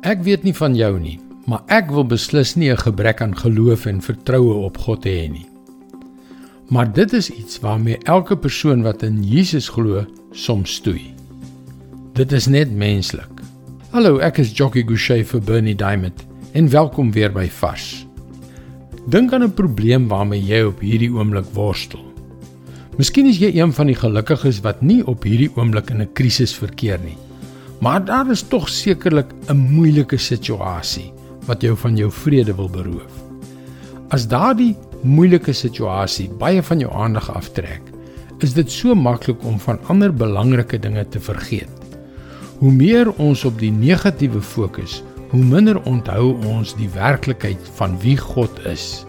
Ek weet nie van jou nie, maar ek wil beslis nie 'n gebrek aan geloof en vertroue op God hê nie. Maar dit is iets waarmee elke persoon wat in Jesus glo soms stoei. Dit is net menslik. Hallo, ek is Jockey Gouchee vir Bernie Diamond en welkom weer by Vars. Dink aan 'n probleem waarmee jy op hierdie oomblik worstel. Miskien is jy een van die gelukkiges wat nie op hierdie oomblik in 'n krisis verkeer nie. Maar daar is tog sekerlik 'n moeilike situasie wat jou van jou vrede wil beroof. As daardie moeilike situasie baie van jou aandag aftrek, is dit so maklik om van ander belangrike dinge te vergeet. Hoe meer ons op die negatiewe fokus, hoe minder onthou ons die werklikheid van wie God is.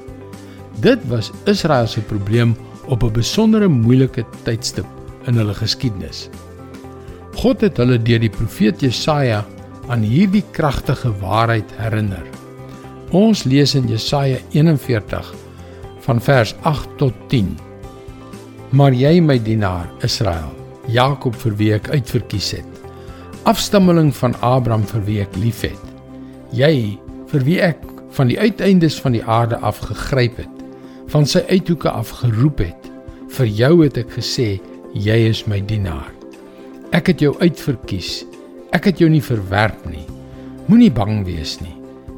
Dit was Israel se probleem op 'n besondere moeilike tydstip in hulle geskiedenis. God het hulle deur die profeet Jesaja aan hierdie kragtige waarheid herinner. Ons lees in Jesaja 41 van vers 8 tot 10. Maar jy my dienaar Israel, Jakob vir wie ek uitverkies het, afstammeling van Abraham vir wie ek liefhet. Jy vir wie ek van die uiteindes van die aarde af gegryp het, van sy uithoeke af geroep het. Vir jou het ek gesê, jy is my dienaar. Ek het jou uitverkies. Ek het jou nie verwerp nie. Moenie bang wees nie.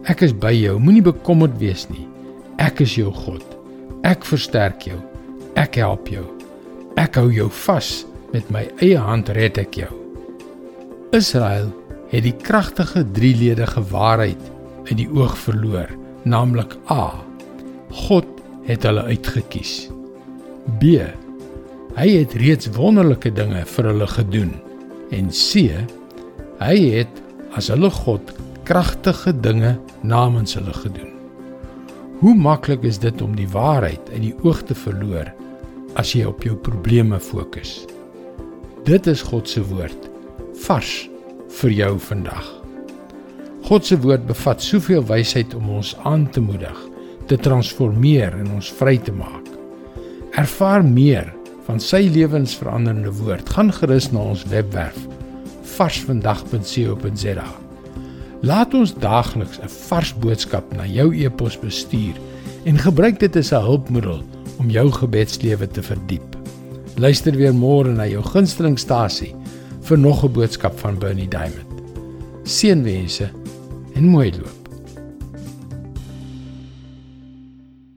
Ek is by jou. Moenie bekommerd wees nie. Ek is jou God. Ek versterk jou. Ek help jou. Ek hou jou vas. Met my eie hand red ek jou. Israel het die kragtige drieledige waarheid uit die oog verloor, naamlik A. God het hulle uitgekies. B. Hy het reeds wonderlike dinge vir hulle gedoen en C hy het as hulle God kragtige dinge namens hulle gedoen. Hoe maklik is dit om die waarheid uit die oog te verloor as jy op jou probleme fokus. Dit is God se woord vars vir jou vandag. God se woord bevat soveel wysheid om ons aan te moedig, te transformeer en ons vry te maak. Ervaar meer van sy lewensveranderende woord, gaan gerus na ons webwerf varsvandag.co.za. Laat ons daagliks 'n vars boodskap na jou e-pos bestuur en gebruik dit as 'n hulpmiddel om jou gebedslewe te verdiep. Luister weer môre na jou gunstelingstasie vir nog 'n boodskap van Bernie Diamond. Seënwense en mooi loop.